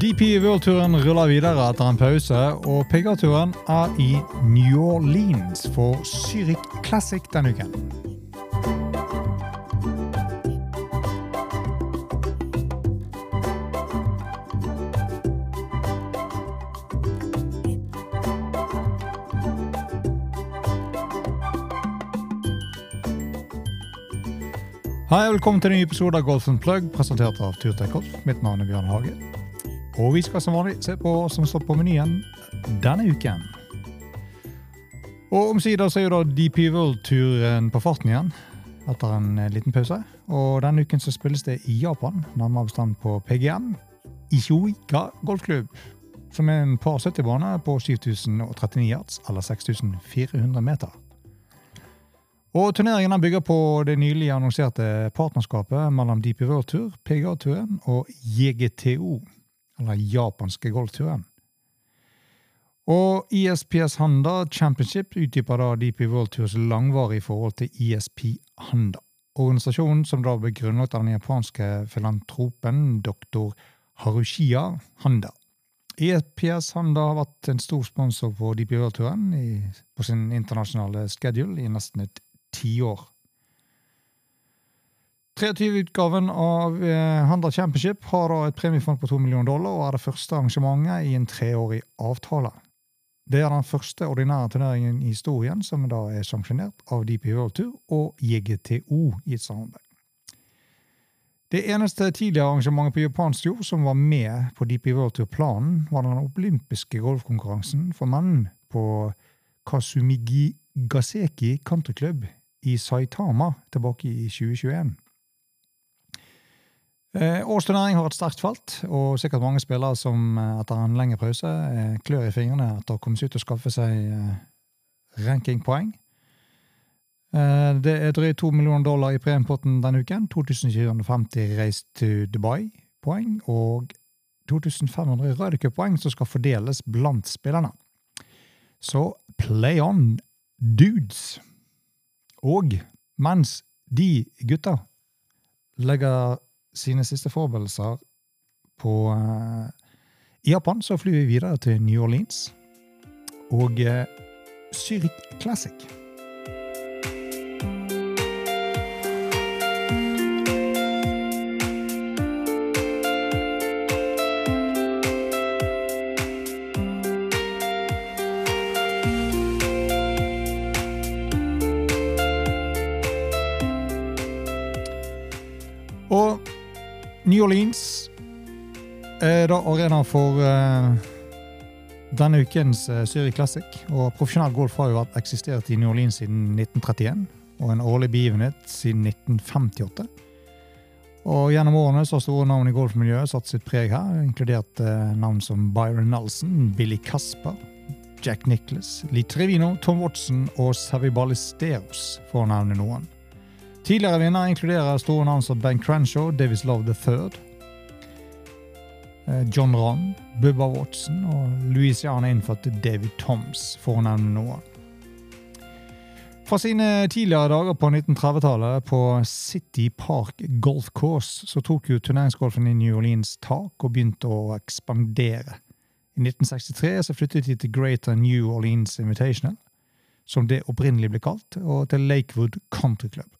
DP World-turen ruller videre etter en pause, og PGA-turen er i New Orleans for Zürich Classic denne uken. Hei, og velkommen til en ny episode av Golf Plug, presentert av Turtek Golf. Mitt navn er Bjørn Hage. Og vi skal som vanlig se på hva som står på menyen denne uken. Og omsider så er jo da DP World-turen på farten igjen, etter en eh, liten pause. Og denne uken så spilles det i Japan, nærmere bestemt på PGM, Ishoika golfklubb. Som er en par 70-bane på 7039 yards, eller 6400 meter. Og Turneringen bygger på det nylig annonserte partnerskapet mellom DP World Tour, PGA-turen og JGTO, eller japanske golfturen. Og ISPS Handa Championship utdyper da DP World Tours langvarige forhold til ISP Handa. Organisasjonen som da ble grunnlagt av den japanske filantropen dr. Harushia Handa. ISPS Handa har vært en stor sponsor på DP World-turen på sin internasjonale schedule i nesten et tiår. 23-utgaven av Handel Handla Championship har da et premiefond på 2 millioner dollar og er det første arrangementet i en treårig avtale. Det er den første ordinære turneringen i historien som da er sanksjonert av DP World Tour og JGTO i et samarbeid. Det eneste tidligere arrangementet på japansk jord som var med på DP World Tour-planen, var den olympiske golfkonkurransen for menn på Kasumigi Gaseki Country Club i Saitama tilbake i 2021. Eh, Årsturnering har et sterkt felt, og sikkert mange spillere som eh, etter en lengre pause eh, klør i fingrene etter å komme seg ut og skaffe seg rankingpoeng. Det er drøyt to millioner dollar i premiepotten denne uken. 2450 Race to Dubai-poeng og 2500 Ryder Cup-poeng som skal fordeles blant spillerne. Så play on, dudes! Og mens de gutta legger sine siste forberedelser på uh, Japan, så flyr vi videre til New Orleans og uh, Zürich Classic. Og New Orleans er da arena for uh, denne ukens uh, Zürich Classic. Og profesjonell golf har jo vært eksistert i New Orleans siden 1931, og en årlig begivenhet siden 1958. Og Gjennom årene så har store navn i golfmiljøet satt sitt preg her, inkludert uh, navn som Byron Nelson, Billy Casper, Jack Nicholas, Lee Trevino, Tom Watson og Savi Ballesteros, for å nevne noen. Tidligere vinnere inkluderer store navn som Ben Crenshaw, Davis Love III, John Rahm, Bubba Watson og Louisiana innfødte David Toms, for å nevne noen. Fra sine tidligere dager på 1930-tallet på City Park Golf Course så tok jo turneringsgolfen i New Orleans tak og begynte å ekspandere. I 1963 så flyttet de til Greater New Orleans Invitational, som det opprinnelig ble kalt, og til Lakewood Country Club.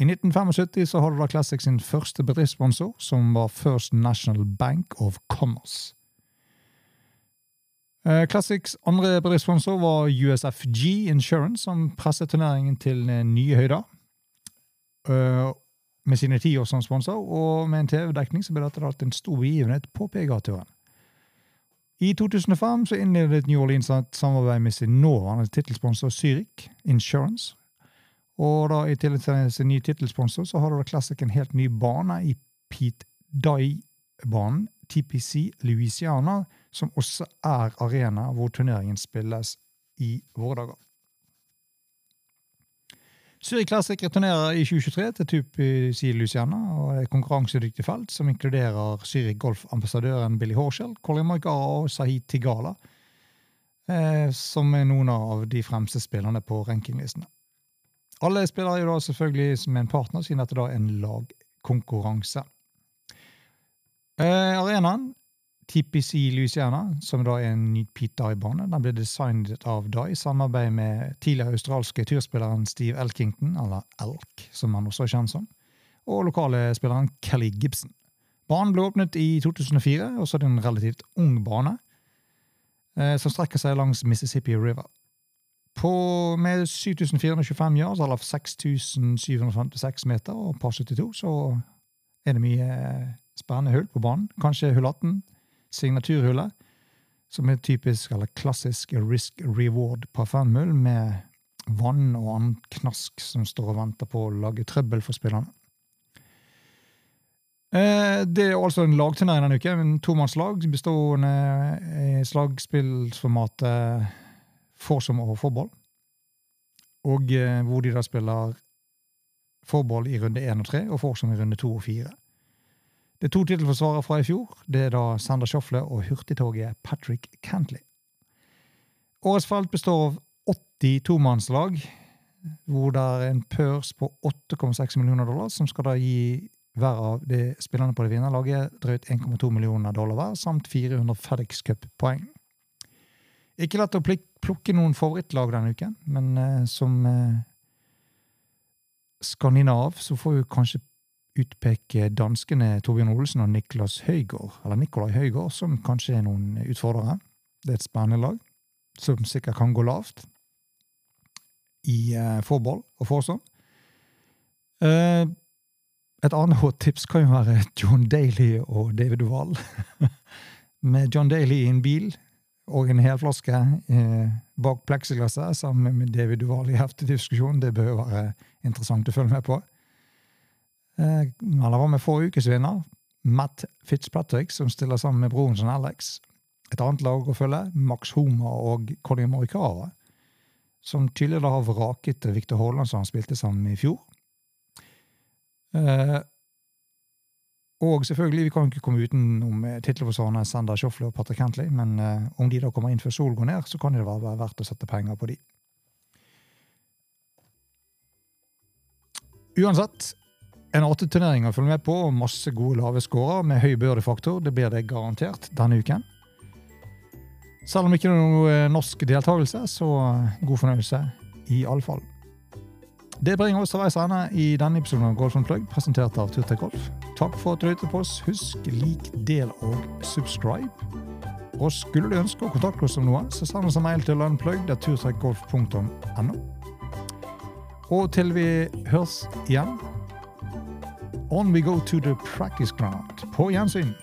I 1975 så hadde da Classic sin første bedriftssponsor, som var First National Bank of Commerce. Classics andre bedriftssponsor var USFG Insurance, som presset turneringen til nye høyder. Med sine ti år som sponsor, og med en TV-dekning så ble dette en stor begivenhet på PGA-turen. I 2005 så innledet New Orleans et samarbeid med sin nåværende tittelsponsor Zürich Insurance, og da i tillegg til sin nye tittelsponsor, så har da Classic en helt ny bane i Pete Dye-banen, TPC Louisiana, som også er arena hvor turneringen spilles i våre dager. Zürich Classic returnerer i 2023 til TPC Louisiana og et konkurransedyktig felt som inkluderer Zürich Golf-ambassadøren Billy Horschel, Colin Margara og Sahid Tigala, eh, som er noen av de fremste spillerne på rankinglistene. Alle spiller jo da selvfølgelig som en partner, siden dette da er en lagkonkurranse. Eh, arenaen TPC Louisiana, som da er en ny Pete Dye-bane, den ble designet av Dye i samarbeid med tidligere australske turspilleren Steve Elkington, eller Elk, som han også er kjent som, og lokale spilleren Kelly Gibson. Banen ble åpnet i 2004, og så er det en relativt ung bane eh, som strekker seg langs Mississippi River. På, med 7425 yards, eller 6756 meter, og par 72, så er det mye spennende hull på banen. Kanskje hull 18, signaturhullet, som er typisk eller klassisk risk reward par femhull med vann og annen knask som står og venter på å lage trøbbel for spillerne. Eh, det er altså en lagturnering denne uken. En tomannslag bestående i slagspillsformatet foursome og forboll. Og eh, hvor de da spiller forball i runde én og tre og foursome i runde to og fire. Det er to tittelforsvarere fra i fjor. Det er da Sander Schofle og hurtigtoget Patrick Cantley. Årets felt består av 80 tomannslag, hvor det er en pørs på 8,6 millioner dollar, som skal da gi hver av de spillerne på det vinnerlaget drøyt 1,2 millioner dollar hver, samt 400 FedEx Cup-poeng. Ikke lett å plukke noen favorittlag denne uken, men eh, som eh, skandinav så får vi kanskje utpeke danskene Torbjørn Olsen og Niklas Høygård, eller Nikolai Høygård, som kanskje er noen utfordrere. Det er et spennende lag, som sikkert kan gå lavt i uh, forball og forsånn. Uh, et annet hot tips kan jo være John Daly og David Wall. med John Daly i en bil og en helflaske eh, bak pleksiglasset sammen med David Duval i heftig diskusjon. Det bør være interessant å følge med på. Eh, han var med forrige ukes vinner, Matt Fitzpatrick, som stiller sammen med broren sin Alex. Et annet lag å følge, Max Homer og Colin Morikawa, som tidligere har vraket Victor Haaland, som han spilte sammen med i fjor. Eh, og selvfølgelig, vi kan ikke komme utenom tittelforsvarerne Sander Schofle og Patrick Hentley, men eh, om de da kommer inn før solen går ned, så kan det være verdt å sette penger på de. Uansett, en åtteturnering å følge med på, masse gode lave scorer med høy børdefaktor. Det blir det garantert denne uken. Selv om ikke det er noe eh, norsk deltakelse, så eh, god fornøyelse i alle fall. Det bringer oss til veis ende i denne episoden av Golf on Plug, presentert av Turtek Golf. Takk for at du lyttet på oss. Husk lik, del og subscribe. Og skulle du ønske å kontakte oss om noe, så send oss en mail til unplug.turtrekkgolf.no. Og til vi høres igjen On we go to the practice ground. På gjensyn.